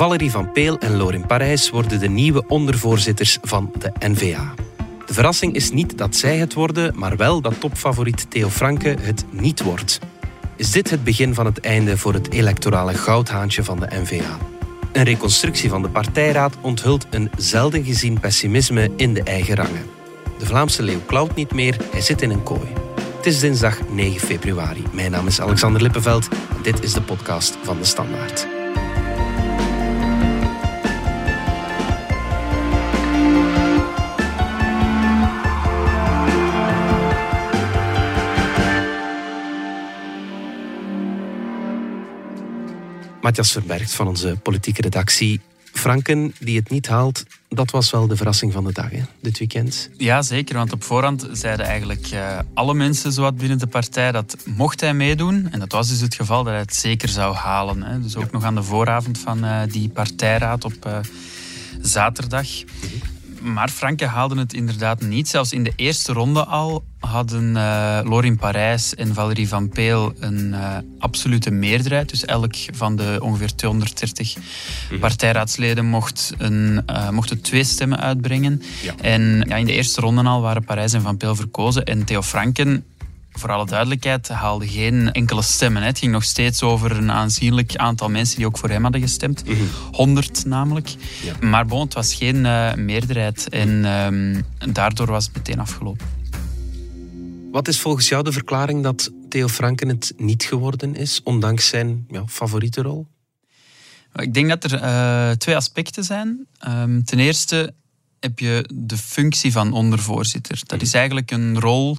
Valerie van Peel en Lorin Parijs worden de nieuwe ondervoorzitters van de NVA. De verrassing is niet dat zij het worden, maar wel dat topfavoriet Theo Franke het niet wordt. Is dit het begin van het einde voor het electorale goudhaantje van de NVA? Een reconstructie van de partijraad onthult een zelden gezien pessimisme in de eigen rangen. De Vlaamse leeuw klauwt niet meer, hij zit in een kooi. Het is dinsdag 9 februari. Mijn naam is Alexander Lippenveld en dit is de podcast van de Standaard. Matthias Verbergt van onze politieke redactie. Franken die het niet haalt, dat was wel de verrassing van de dag, hè, dit weekend. Ja, zeker. Want op voorhand zeiden eigenlijk uh, alle mensen zowat binnen de partij dat mocht hij meedoen. En dat was dus het geval dat hij het zeker zou halen. Hè. Dus ook nog aan de vooravond van uh, die partijraad op uh, zaterdag. Mhm maar Franke haalden het inderdaad niet. Zelfs in de eerste ronde al hadden uh, Lorin Parijs en Valerie van Peel een uh, absolute meerderheid. Dus elk van de ongeveer 230 mhm. partijraadsleden mocht, een, uh, mochten twee stemmen uitbrengen. Ja. En ja, in de eerste ronde al waren Parijs en Van Peel verkozen. En Theo Franken voor alle duidelijkheid, haalde geen enkele stemmen. Het ging nog steeds over een aanzienlijk aantal mensen die ook voor hem hadden gestemd. Mm 100 namelijk. Ja. Maar bon, het was geen uh, meerderheid. En um, daardoor was het meteen afgelopen. Wat is volgens jou de verklaring dat Theo Franken het niet geworden is, ondanks zijn ja, favoriete rol? Ik denk dat er uh, twee aspecten zijn. Um, ten eerste heb je de functie van ondervoorzitter. Dat is eigenlijk een rol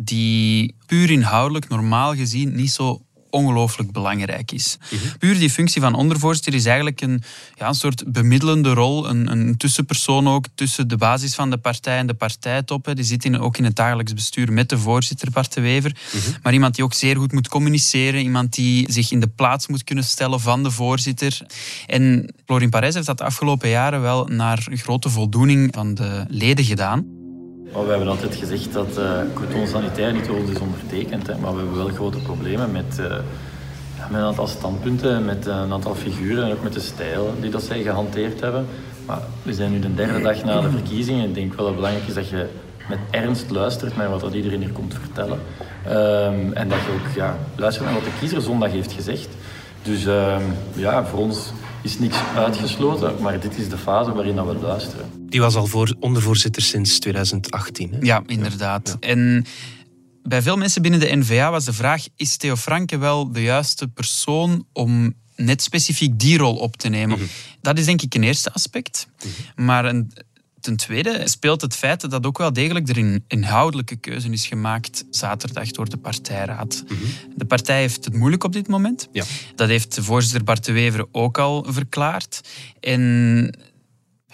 die puur inhoudelijk, normaal gezien, niet zo ongelooflijk belangrijk is. Mhm. Puur die functie van ondervoorzitter is eigenlijk een, ja, een soort bemiddelende rol, een, een tussenpersoon ook tussen de basis van de partij en de partijtoppen. Die zit in, ook in het dagelijks bestuur met de voorzitter Bart de Wever. Mhm. Maar iemand die ook zeer goed moet communiceren, iemand die zich in de plaats moet kunnen stellen van de voorzitter. En Florin Parijs heeft dat de afgelopen jaren wel naar grote voldoening van de leden gedaan. Maar we hebben altijd gezegd dat uh, coton sanitair niet rood is ondertekend. Hè, maar we hebben wel grote problemen met, uh, met een aantal standpunten, met een aantal figuren en ook met de stijl die dat zij gehanteerd hebben. Maar we zijn nu de derde dag na de verkiezingen. Ik denk wel dat het belangrijk is dat je met ernst luistert naar wat dat iedereen hier komt vertellen. Um, en dat je ook ja, luistert naar wat de kiezer zondag heeft gezegd. Dus um, ja, voor ons is niks uitgesloten, maar dit is de fase waarin we luisteren. Die was al voor ondervoorzitter sinds 2018. Hè? Ja, inderdaad. En bij veel mensen binnen de NVA was de vraag: is Theo Franke wel de juiste persoon om net specifiek die rol op te nemen? Mhm. Dat is denk ik een eerste aspect. Mhm. Maar een Ten tweede speelt het feit dat ook wel degelijk er een inhoudelijke keuze is gemaakt zaterdag door de partijraad. Mhm. De partij heeft het moeilijk op dit moment. Ja. Dat heeft voorzitter Bart de Wever ook al verklaard. En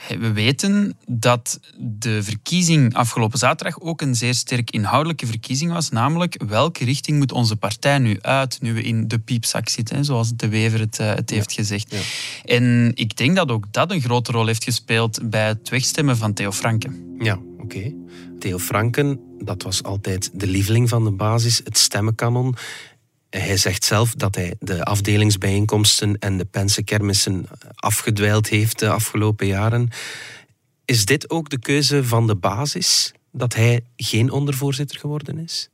we weten dat de verkiezing afgelopen zaterdag ook een zeer sterk inhoudelijke verkiezing was. Namelijk, welke richting moet onze partij nu uit, nu we in de piepzak zitten, zoals de Wever het, uh, het heeft gezegd. Ja. En ik denk dat ook dat een grote rol heeft gespeeld bij het wegstemmen van Theo Franken. Ja, oké. Theo Franken, dat was altijd de lieveling van de basis, het stemmenkanon. Hij zegt zelf dat hij de afdelingsbijeenkomsten en de pensenkermissen afgedwijld heeft de afgelopen jaren. Is dit ook de keuze van de basis, dat hij geen ondervoorzitter geworden is?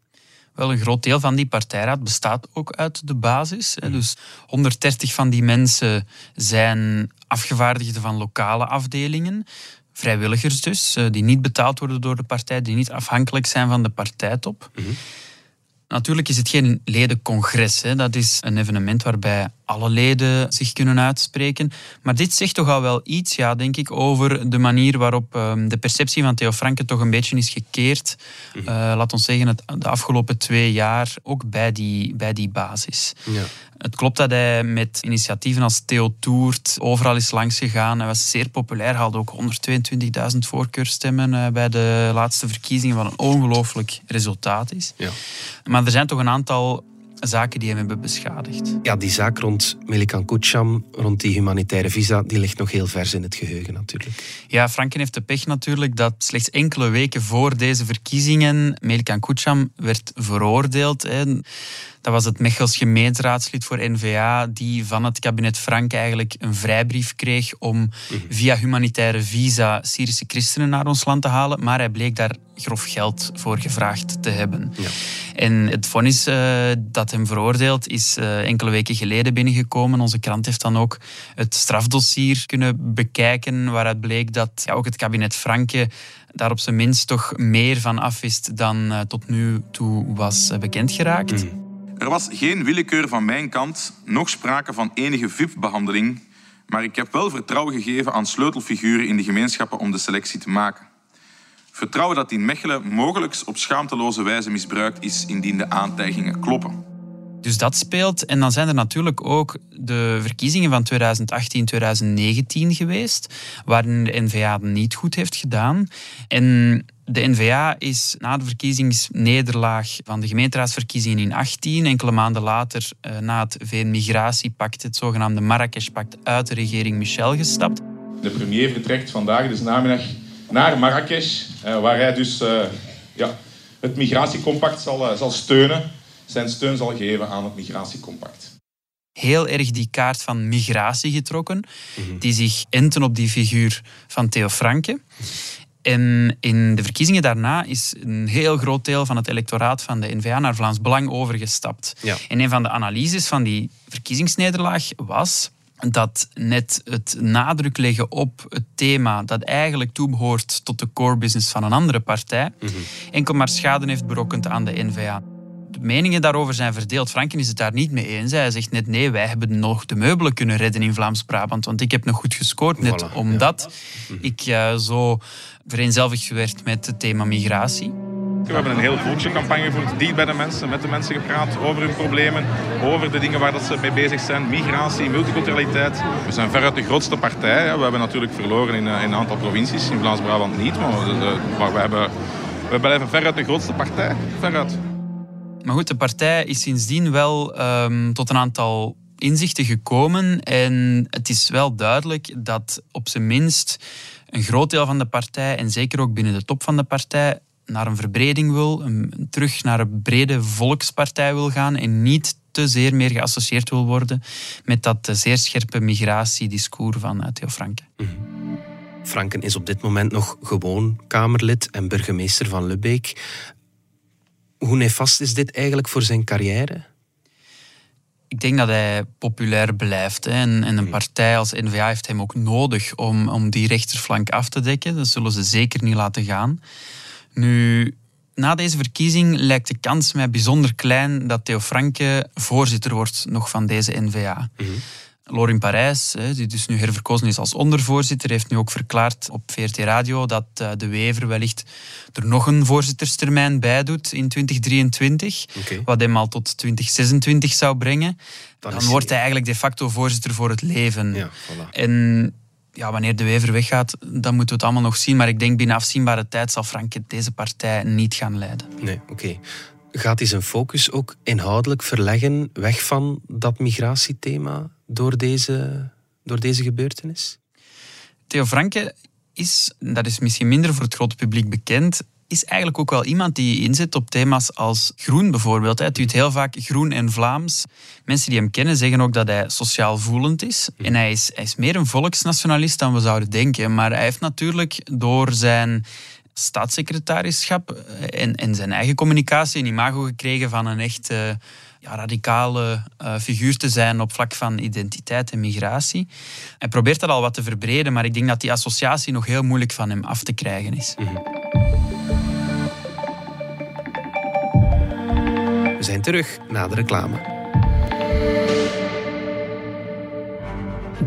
Wel, een groot deel van die partijraad bestaat ook uit de basis. Hmm. Dus 130 van die mensen zijn afgevaardigden van lokale afdelingen. Vrijwilligers dus, eh, die niet betaald worden door de partij, die niet afhankelijk zijn van de partijtop. Mm Natuurlijk is het geen ledencongres. Hè. Dat is een evenement waarbij alle leden zich kunnen uitspreken. Maar dit zegt toch al wel iets, ja, denk ik, over de manier waarop ehm, de perceptie van Theo Franke toch een beetje is gekeerd. Uh, laat ons zeggen, het, de afgelopen twee jaar ook bij die, bij die basis. Ja. Het klopt dat hij met initiatieven als Theo Toert overal is langs gegaan. Hij was zeer populair, haalde ook 122.000 voorkeurstemmen uh, bij de laatste verkiezingen, wat een ongelooflijk resultaat is. Ja. Maar er zijn toch een aantal zaken die hem hebben beschadigd. Ja, die zaak rond Melikan Kucham, rond die humanitaire visa, die ligt nog heel vers in het geheugen natuurlijk. Ja, Franken heeft de pech natuurlijk dat slechts enkele weken voor deze verkiezingen Melikan Kucham werd veroordeeld. Hè. Dat was het Mechels gemeenteraadslid voor N-VA die van het kabinet Frank eigenlijk een vrijbrief kreeg om via humanitaire visa Syrische christenen naar ons land te halen. Maar hij bleek daar grof geld voor gevraagd te hebben. Ja. En het vonnis uh, dat hem veroordeeld is uh, enkele weken geleden binnengekomen. Onze krant heeft dan ook het strafdossier kunnen bekijken, waaruit bleek dat ja, ook het kabinet Franke daar op zijn minst toch meer van afwist dan uh, tot nu toe was bekendgeraakt. Mm. Er was geen willekeur van mijn kant, nog sprake van enige VIP-behandeling, maar ik heb wel vertrouwen gegeven aan sleutelfiguren in de gemeenschappen om de selectie te maken. Vertrouwen dat in Mechelen mogelijk op schaamteloze wijze misbruikt is indien de aantijgingen kloppen. Dus dat speelt. En dan zijn er natuurlijk ook de verkiezingen van 2018-2019 geweest, waarin de NVA niet goed heeft gedaan. En de NVA is na de verkiezingsnederlaag van de gemeenteraadsverkiezingen in 18, enkele maanden later, eh, na het VN-migratiepact, het zogenaamde Marrakesh-pact, uit de regering Michel gestapt. De premier vertrekt vandaag, dus namiddag, naar Marrakesh, eh, waar hij dus eh, ja, het migratiecompact zal, zal steunen, zijn steun zal geven aan het migratiecompact heel erg die kaart van migratie getrokken, mhm. die zich enten op die figuur van Theo Franke. En in de verkiezingen daarna is een heel groot deel van het electoraat van de N-VA naar Vlaams Belang overgestapt. Ja. En een van de analyses van die verkiezingsnederlaag was dat net het nadruk leggen op het thema dat eigenlijk toebehoort tot de core business van een andere partij, mm enkel maar schade heeft berokkend aan de N-VA meningen daarover zijn verdeeld. Franken is het daar niet mee eens. Hij zegt net nee, wij hebben nog de meubelen kunnen redden in Vlaams-Brabant. Want ik heb nog goed gescoord, net omdat ik uh, zo vereenzelvigd werd met het thema migratie. We hebben een heel voedselcampagne gevoerd, dicht bij de mensen, met de mensen gepraat over hun problemen, over de dingen waar dat ze mee bezig zijn, migratie, multiculturaliteit. We zijn veruit de grootste partij. We hebben natuurlijk verloren in, eh, in een aantal provincies, in Vlaams-Brabant niet, maar, maar we, hebben, we blijven veruit de grootste partij. Veruit. Maar goed, de partij is sindsdien wel ehm, tot een aantal inzichten gekomen. En het is wel duidelijk dat op zijn minst een groot deel van de partij, en zeker ook binnen de top van de partij, naar een verbreding wil, een, terug naar een brede volkspartij wil gaan en niet te zeer meer geassocieerd wil worden met dat zeer scherpe migratiediscours van eh, Theo Franke. Mhm. Franken is op dit moment nog gewoon Kamerlid en burgemeester van Lubbeek. Hoe nefast is dit eigenlijk voor zijn carrière? Ik denk dat hij populair blijft. Hè. En, en, een hmm. partij als N-VA heeft hem ook nodig om, om die rechterflank af te dekken. Dat zullen ze zeker niet laten gaan. Nu, na deze verkiezing lijkt de kans mij bijzonder klein dat Theo Franke voorzitter wordt nog van deze N-VA. Mm Lorin Parijs, die dus nu herverkozen is als ondervoorzitter, heeft nu ook verklaard op VRT Radio dat eh, de Wever wellicht er nog een voorzitterstermijn bij doet in 2023, wat hem al tot 2026 zou brengen. Dan, wordt hij eigenlijk de facto voorzitter voor het leven. Ja, voilà. En ja, wanneer de Wever weggaat, dan moeten we het allemaal nog zien. Maar ik denk binnen afzienbare tijd zal Frank deze partij niet gaan leiden. Nee, oké. Gaat hij zijn focus ook inhoudelijk verleggen weg van dat migratiethema door deze, door deze gebeurtenis? Theo Franke is, dat is misschien minder voor het grote publiek bekend, is eigenlijk ook wel iemand die inzet op thema's als groen bijvoorbeeld. Hij doet heel vaak groen en Vlaams. Mensen die hem kennen zeggen ook dat hij sociaal voelend is. En hij is, hij is meer een volksnationalist dan we zouden denken. Maar hij heeft natuurlijk door zijn staatssecretarischap en, en zijn eigen communicatie een imago gekregen van een echt ja, radicale uh, figuur te zijn op vlak van identiteit en migratie. Hij probeert dat al wat te verbreden, maar ik denk dat die associatie nog heel moeilijk van hem af te krijgen is. We zijn terug na de reclame.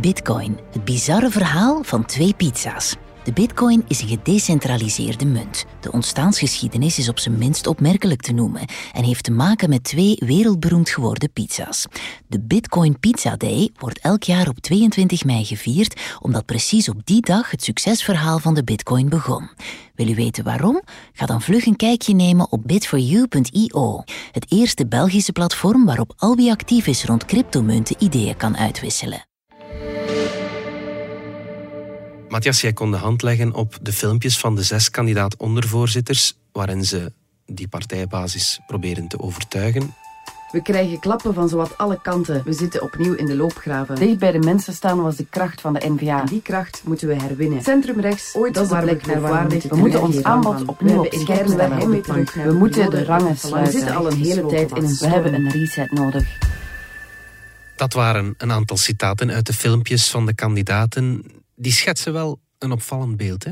Bitcoin, het bizarre verhaal van twee pizza's. De bitcoin is een gedecentraliseerde munt. De ontstaansgeschiedenis is op zijn minst opmerkelijk te noemen en heeft te maken met twee wereldberoemd geworden pizza's. De Bitcoin Pizza Day wordt elk jaar op 22 mei gevierd, omdat precies op die dag het succesverhaal van de bitcoin begon. Wil u weten waarom? Ga dan vlug een kijkje nemen op bit4u.io, het eerste Belgische platform waarop al wie actief is rond cryptomunten ideeën kan uitwisselen. Matthias, jij kon de hand leggen op de filmpjes van de zes kandidaat-ondervoorzitters, waarin ze die partijbasis proberen te overtuigen. We krijgen klappen van zowat alle kanten. We zitten opnieuw in de loopgraven. Dicht bij de mensen staan was de kracht van de NVA. Die kracht moeten we herwinnen. Centrum rechts, ooit dat is de plek naar waar we We moeten ons aanbod opnieuw op scherp stellen op de We moeten de rangen sluiten. We zitten al een hele tijd in een We hebben een reset nodig. Dat waren een aantal citaten uit de filmpjes van de kandidaten. Die schetsen wel een opvallend beeld, hè?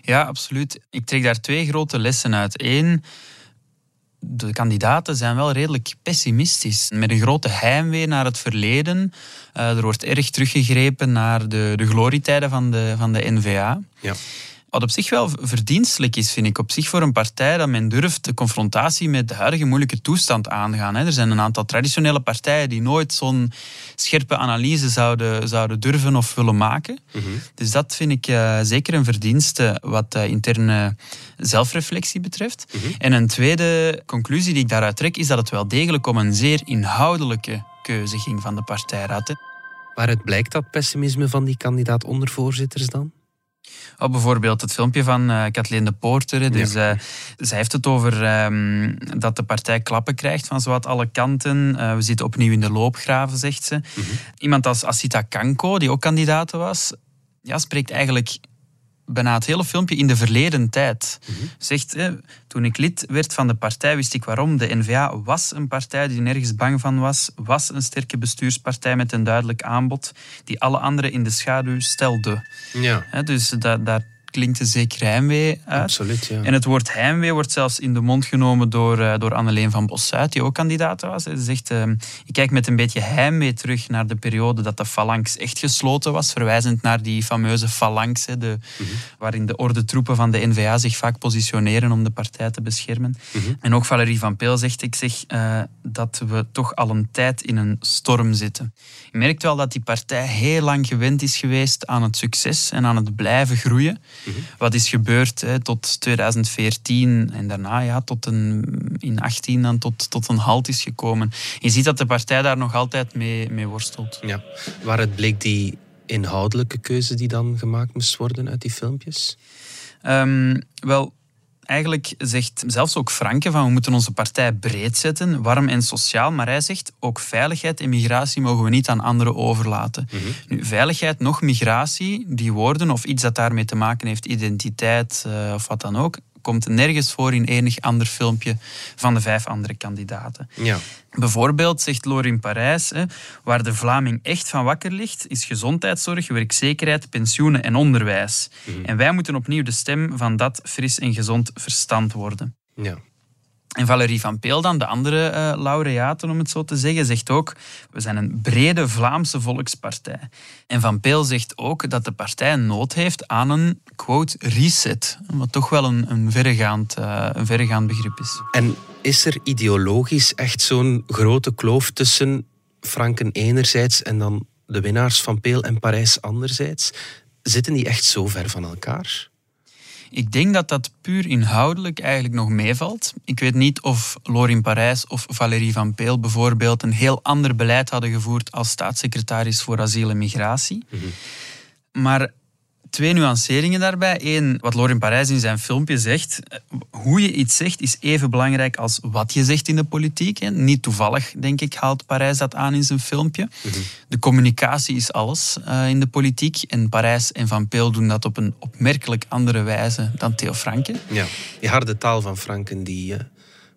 Ja, absoluut. Ik trek daar twee grote lessen uit. Eén, de kandidaten zijn wel redelijk pessimistisch. Met een grote heimwee naar het verleden. Uh, er wordt erg teruggegrepen naar de, de glorietijden van de, van de NVA. Ja. Wat op zich wel verdienstelijk is, vind ik. Op zich voor een partij dat men durft de confrontatie met de huidige moeilijke toestand aangaan. Er zijn een aantal traditionele partijen die nooit zo'n scherpe analyse zouden, zouden durven of willen maken. Mhm. Dus dat vind ik uh, zeker een verdienste wat uh, interne zelfreflectie betreft. Mhm. En een tweede conclusie die ik daaruit trek is dat het wel degelijk om een zeer inhoudelijke keuze ging van de partijraad. Waaruit blijkt dat pessimisme van die kandidaat-ondervoorzitters dan? Oh, bijvoorbeeld het filmpje van uh, Kathleen de Poorter. Dus, ja. uh, zij heeft het over um, dat de partij klappen krijgt van zowat alle kanten. Uh, we zitten opnieuw in de loopgraven, zegt ze. Mm -hmm. Iemand als Asita Kanko, die ook kandidaat was, ja, spreekt eigenlijk bijna het hele filmpje in de verleden tijd. Mm -hmm. Zegt, toen ik lid werd van de partij, wist ik waarom. De N-VA was een partij die nergens bang van was, was een sterke bestuurspartij met een duidelijk aanbod, die alle anderen in de schaduw stelde. Ja. dus daar klinkt een zeker heimwee uit. Absoluut, ja. En het woord heimwee wordt zelfs in de mond genomen door, uh, door Anneleen van Bossuit, die ook kandidaat was. Ze zegt, uh, ik kijk met een beetje heimwee terug naar de periode dat de phalanx echt gesloten was, verwijzend naar die fameuze phalanx, de, mm -hmm. waarin de ordentroepen van de NVA zich vaak positioneren om de partij te beschermen. Mm -hmm. En ook Valerie van Peel zegt, ik zeg uh, dat we toch al een tijd in een storm zitten. Je merkt wel dat die partij heel lang gewend is geweest aan het succes en aan het blijven groeien. Mm-hmm. Wat is gebeurd hè, tot 2014 en daarna ja, tot een, in 18 dan tot, tot een halt is gekomen. Je ziet dat de partij daar nog altijd mee, mee worstelt. Ja. Waaruit bleek die inhoudelijke keuze die dan gemaakt moest worden uit die filmpjes? Um, wel, eigenlijk zegt zelfs ook Franke van we moeten onze partij breed zetten, warm en sociaal. Maar hij zegt ook veiligheid en migratie mogen we niet aan anderen overlaten. Mm -hmm. Nu, veiligheid nog migratie, die woorden of iets dat daarmee te maken heeft, identiteit uh, of wat dan ook, komt nergens voor in enig ander filmpje van de vijf andere kandidaten. Ja. Bijvoorbeeld, zegt Lorin Parijs, waar de Vlaming echt van wakker ligt, is gezondheidszorg, werkzekerheid, pensioenen en onderwijs. Mm. En wij moeten opnieuw de stem van dat fris en gezond verstand worden. Ja. En Valerie van Peel dan, de andere uh, laureaten om het zo te zeggen, zegt ook we zijn een brede Vlaamse volkspartij. En Van Peel zegt ook dat de partij nood heeft aan een, quote, reset. Wat toch wel een, een, verregaand, uh, een verregaand begrip is. En is er ideologisch echt zo'n grote kloof tussen Franken enerzijds en dan de winnaars van Peel en Parijs anderzijds? Zitten die echt zo ver van elkaar? Ik denk dat dat puur inhoudelijk eigenlijk nog meevalt. Ik weet niet of Lorin Parijs of Valérie Van Peel bijvoorbeeld een heel ander beleid hadden gevoerd als staatssecretaris voor asiel en migratie. Mm -hmm. Maar twee nuanceringen daarbij. Eén, wat Lorin Parijs in zijn filmpje zegt. Hoe je iets zegt is even belangrijk als wat je zegt in de politiek. Niet toevallig, denk ik, haalt Parijs dat aan in zijn filmpje. Mm-hmm. De communicatie is alles uh, in de politiek. En Parijs en Van Peel doen dat op een opmerkelijk andere wijze dan Theo Franken. Ja, die harde taal van Franken, die... Uh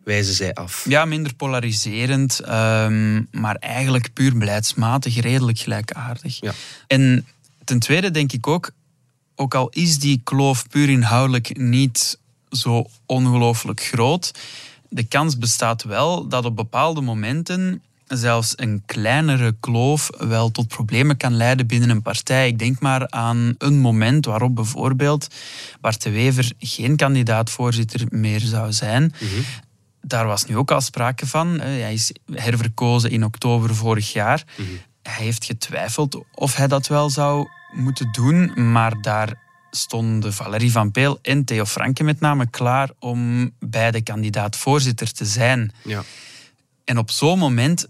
wijzen zij af. Ja, minder polariserend, um, maar eigenlijk puur beleidsmatig, redelijk gelijkaardig. Ja. En ten tweede denk ik ook, ook al is die kloof puur inhoudelijk niet zo ongelooflijk groot, de kans bestaat wel dat op bepaalde momenten zelfs een kleinere kloof wel tot problemen kan leiden binnen een partij. Ik denk maar aan een moment waarop bijvoorbeeld Bart de Wever geen kandidaat-voorzitter meer zou zijn. Mm -hmm. Daar was nu ook al sprake van. Hij is herverkozen in oktober vorig jaar. Mm -hmm. Hij heeft getwijfeld of hij dat wel zou moeten doen, maar daar stonden Valerie van Peel en Theo Franke met name klaar om beide kandidaat-voorzitter te zijn. Ja. En op zo'n moment,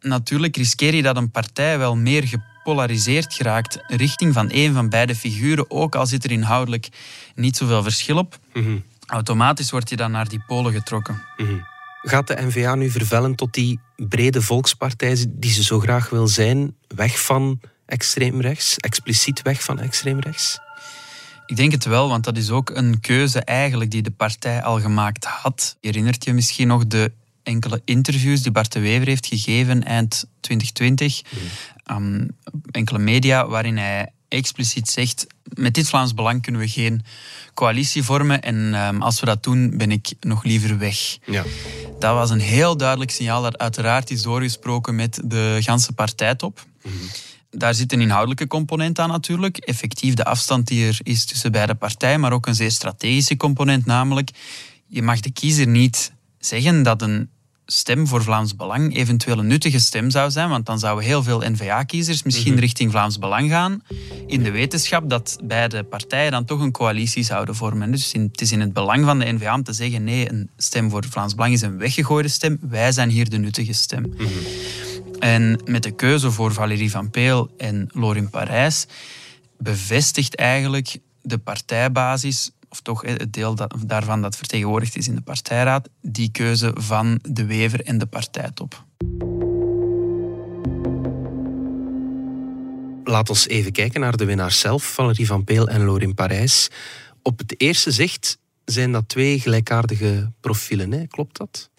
natuurlijk riskeer je dat een partij wel meer gepolariseerd geraakt richting van een van beide figuren, ook al zit er inhoudelijk niet zoveel verschil op. Mm -hmm. Automatisch word je dan naar die polen getrokken. Mm -hmm. Gaat de NVA nu vervellen tot die brede volkspartij die ze zo graag wil zijn, weg van extreemrechts, expliciet weg van extreemrechts? Ik denk het wel, want dat is ook een keuze eigenlijk die de partij al gemaakt had. Je herinnert je misschien nog de enkele interviews die Bart de Wever heeft gegeven eind 2020 aan enkele media, waarin hij expliciet zegt: met dit Vlaams Belang kunnen we geen coalitie vormen en ehm, als we dat doen, ben ik nog liever weg. Ja. Dat was een heel duidelijk signaal dat uiteraard is doorgesproken met de ganse partijtop. Mm daar zit een inhoudelijke component aan natuurlijk. Effectief de afstand die er is tussen beide partijen, maar ook een zeer strategische component, namelijk je mag de kiezer niet zeggen dat een stem voor Vlaams Belang eventueel een nuttige stem zou zijn, want dan zouden heel veel N-VA-kiezers misschien mhm. richting Vlaams Belang gaan, in de wetenschap dat beide partijen dan toch een coalitie zouden vormen. Dus het is in het belang van de N-VA om te zeggen, nee, een stem voor Vlaams Belang is een weggegooide stem, wij zijn hier de nuttige stem. Mhm. En met de keuze voor Valérie Van Peel en Lorin Parijs bevestigt eigenlijk de partijbasis, of toch het deel daarvan dat vertegenwoordigd is in de partijraad, die keuze van de Wever en de partijtop. Laat ons even kijken naar de winnaars zelf, Valérie Van Peel en Lorin Parijs. Op het eerste zicht zijn dat twee gelijkaardige profielen, hè? klopt dat?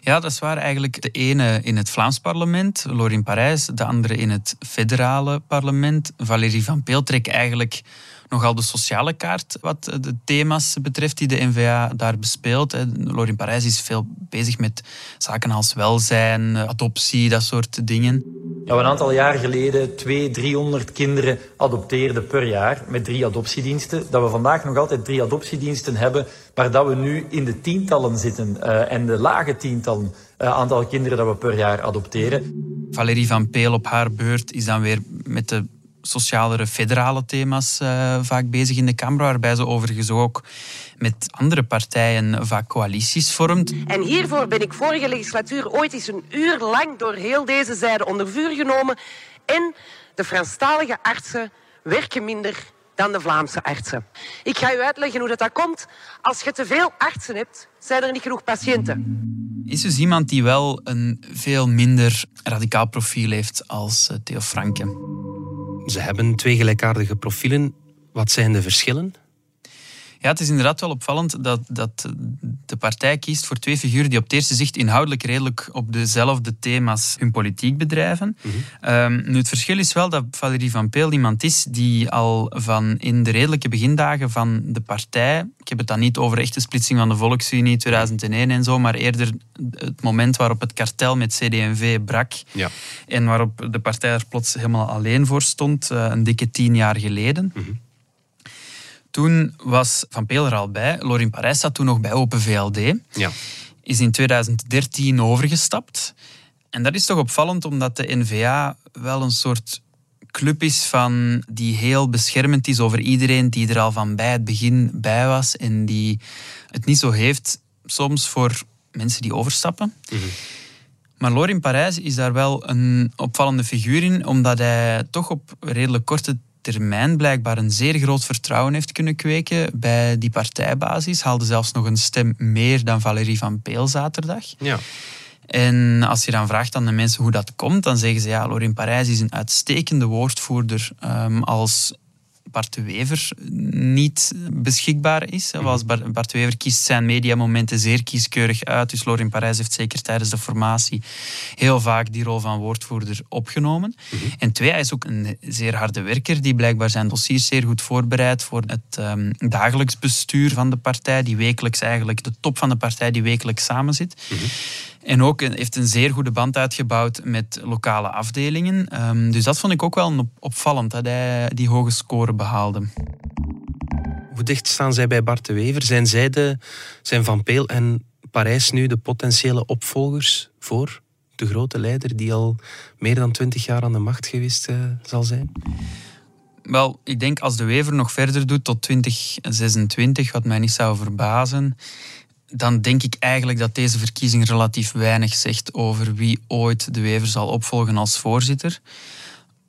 Ja, dat waar. Eigenlijk de ene in het Vlaams parlement, Lorin Parijs, de andere in het federale parlement. Valérie Van Peel trekt eigenlijk nogal de sociale kaart wat de thema's betreft die de NVA daar bespeelt. Lorin Parijs is veel bezig met zaken als welzijn, adoptie, dat soort dingen. Ja, een aantal jaar geleden 200, 300 kinderen adopteerden per jaar met drie adoptiediensten. Dat we vandaag nog altijd drie adoptiediensten hebben, maar dat we nu in de tientallen zitten uh, en de lage tientallen uh, aantal kinderen dat we per jaar adopteren. Valérie Van Peel op haar beurt is dan weer met de socialere federale thema's uh, vaak bezig in de Kamer, waarbij ze overigens ook met andere partijen vaak coalities vormt. En hiervoor ben ik vorige legislatuur ooit eens een uur lang door heel deze zijde onder vuur genomen. En de Franstalige artsen werken minder dan de Vlaamse artsen. Ik ga u uitleggen hoe dat, dat komt. Als je te veel artsen hebt, zijn er niet genoeg patiënten. Is dus iemand die wel een veel minder radicaal profiel heeft als eh, Theo Franke. Ze hebben twee gelijkaardige profielen. Wat zijn de verschillen? Ja, het is inderdaad wel opvallend dat, dat de partij kiest voor twee figuren die op het eerste zicht inhoudelijk redelijk op dezelfde thema's hun politiek bedrijven. Mhm. Ehm, nu, het verschil is wel dat Valérie Van Peel iemand is die al van in de redelijke begindagen van de partij, ik heb het dan niet over echte splitsing van de Volksunie 2001 en zo, maar eerder het moment waarop het kartel met CD&V brak ja. en waarop de partij er plots helemaal alleen voor stond, eh, een dikke tien jaar geleden. Mhm. Toen was Van Peel er al bij. Lorin Parijs zat toen nog bij Open VLD. Ja. Is in 2013 overgestapt. En dat is toch opvallend, omdat de NVA wel een soort club is van die heel beschermend is over iedereen die er al van bij het begin bij was en die het niet zo heeft soms voor mensen die overstappen. Mm Maar Lorin Parijs is daar wel een opvallende figuur in, omdat hij toch op redelijk korte termijn blijkbaar een zeer groot vertrouwen heeft kunnen kweken bij die partijbasis. Haalde zelfs nog een stem meer dan Valérie van Peel zaterdag. Ja. En als je dan vraagt aan de mensen hoe dat komt, dan zeggen ze ja, Lorin Parijs is een uitstekende woordvoerder um, als Bart Wever niet beschikbaar is. Mhm. Bart, Wever kiest zijn mediamomenten zeer kieskeurig uit. Dus Lorin Parijs heeft zeker tijdens de formatie heel vaak die rol van woordvoerder opgenomen. Mhm. En twee, hij is ook een zeer harde werker die blijkbaar zijn dossiers zeer goed voorbereidt voor het um, dagelijks bestuur van de partij, die wekelijks eigenlijk de top van de partij die wekelijks samenzit. Mm en ook heeft een zeer goede band uitgebouwd met lokale afdelingen. Ehm, dus dat vond ik ook wel opvallend, dat hij die hoge score behaalde. Hoe dicht staan zij bij Bart de Wever? Zijn zij de, zijn Van Peel en Parijs nu de potentiële opvolgers voor de grote leider die al meer dan twintig jaar aan de macht geweest uh, zal zijn? Wel, ik denk als de Wever nog verder doet tot 2026, wat mij niet zou verbazen, dan denk ik eigenlijk dat deze verkiezing relatief weinig zegt over wie ooit de Wever zal opvolgen als voorzitter.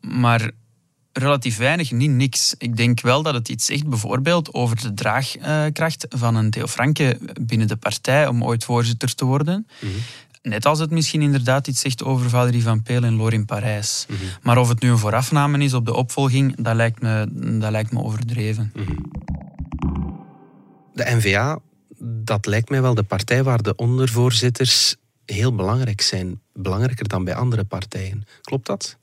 Maar relatief weinig, niet niks. Ik denk wel dat het iets zegt bijvoorbeeld over de draagkracht van een Theo Franke binnen de partij om ooit voorzitter te worden. Mhm. Net als het misschien inderdaad iets zegt over Valerie van Peel en Lorin Parijs. Mhm. Maar of het nu een voorafname is op de opvolging, dat lijkt me, dat lijkt me overdreven. Mhm. De NVA, dat lijkt mij wel de partij waar de ondervoorzitters heel belangrijk zijn. Belangrijker dan bij andere partijen. Klopt dat?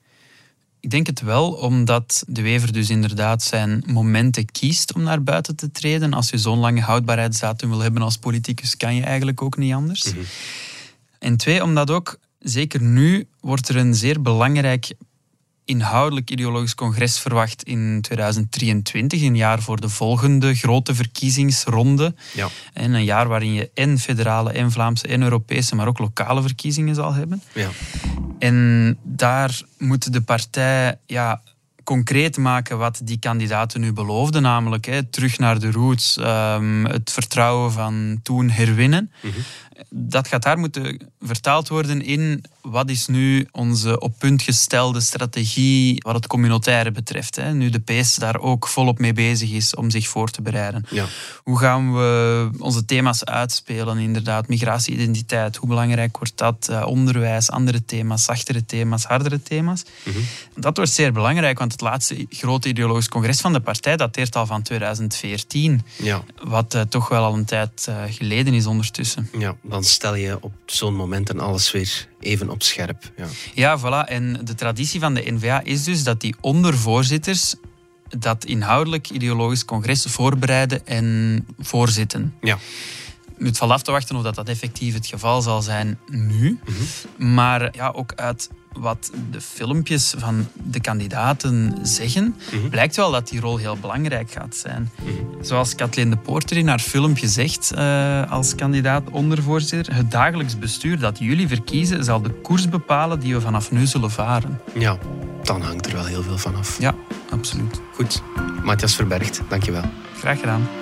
Ik denk het wel, omdat de Wever dus inderdaad zijn momenten kiest om naar buiten te treden. Als je zo'n lange houdbaarheidsdatum wil hebben als politicus, kan je eigenlijk ook niet anders. Mhm. En twee, omdat ook, zeker nu, wordt er een zeer belangrijk inhoudelijk ideologisch congres verwacht in 2023, een jaar voor de volgende grote verkiezingsronde. Ja. En een jaar waarin je en federale, en Vlaamse, en Europese, maar ook lokale verkiezingen zal hebben. Ja. En daar moet de partij ja, concreet maken wat die kandidaten nu beloofden, namelijk hè, terug naar de roots, um, het vertrouwen van toen herwinnen. Mm dat gaat daar moeten vertaald worden in wat is nu onze op punt gestelde strategie wat het communautaire betreft. Hè. Nu de PS daar ook volop mee bezig is om zich voor te bereiden. Ja. Hoe gaan we onze thema's uitspelen? Inderdaad, migratie, identiteit, hoe belangrijk wordt dat? Uh, onderwijs, andere thema's, zachtere thema's, hardere thema's. Mhm. Dat wordt zeer belangrijk, want het laatste grote ideologisch congres van de partij dateert al van 2014. Ja. Wat uh, toch wel al een tijd uh, geleden is ondertussen. Ja, dan stel je op zo'n moment en alles weer even op scherp. Ja. ja, voilà. En de traditie van de NVA is dus dat die ondervoorzitters dat inhoudelijk ideologisch congres voorbereiden en voorzitten. Ja. het valt af te wachten of dat, dat effectief het geval zal zijn nu. Mhm. Maar ja, ook uit wat de filmpjes van de kandidaten zeggen, mhm. blijkt wel dat die rol heel belangrijk gaat zijn. Mhm. Zoals Kathleen de Poorter in haar filmpje zegt uh, als kandidaat ondervoorzitter, het dagelijks bestuur dat jullie verkiezen zal de koers bepalen die we vanaf nu zullen varen. Ja, dan hangt er wel heel veel van af. Ja, absoluut. Goed. Matthias Verbergt, dankjewel. Graag gedaan.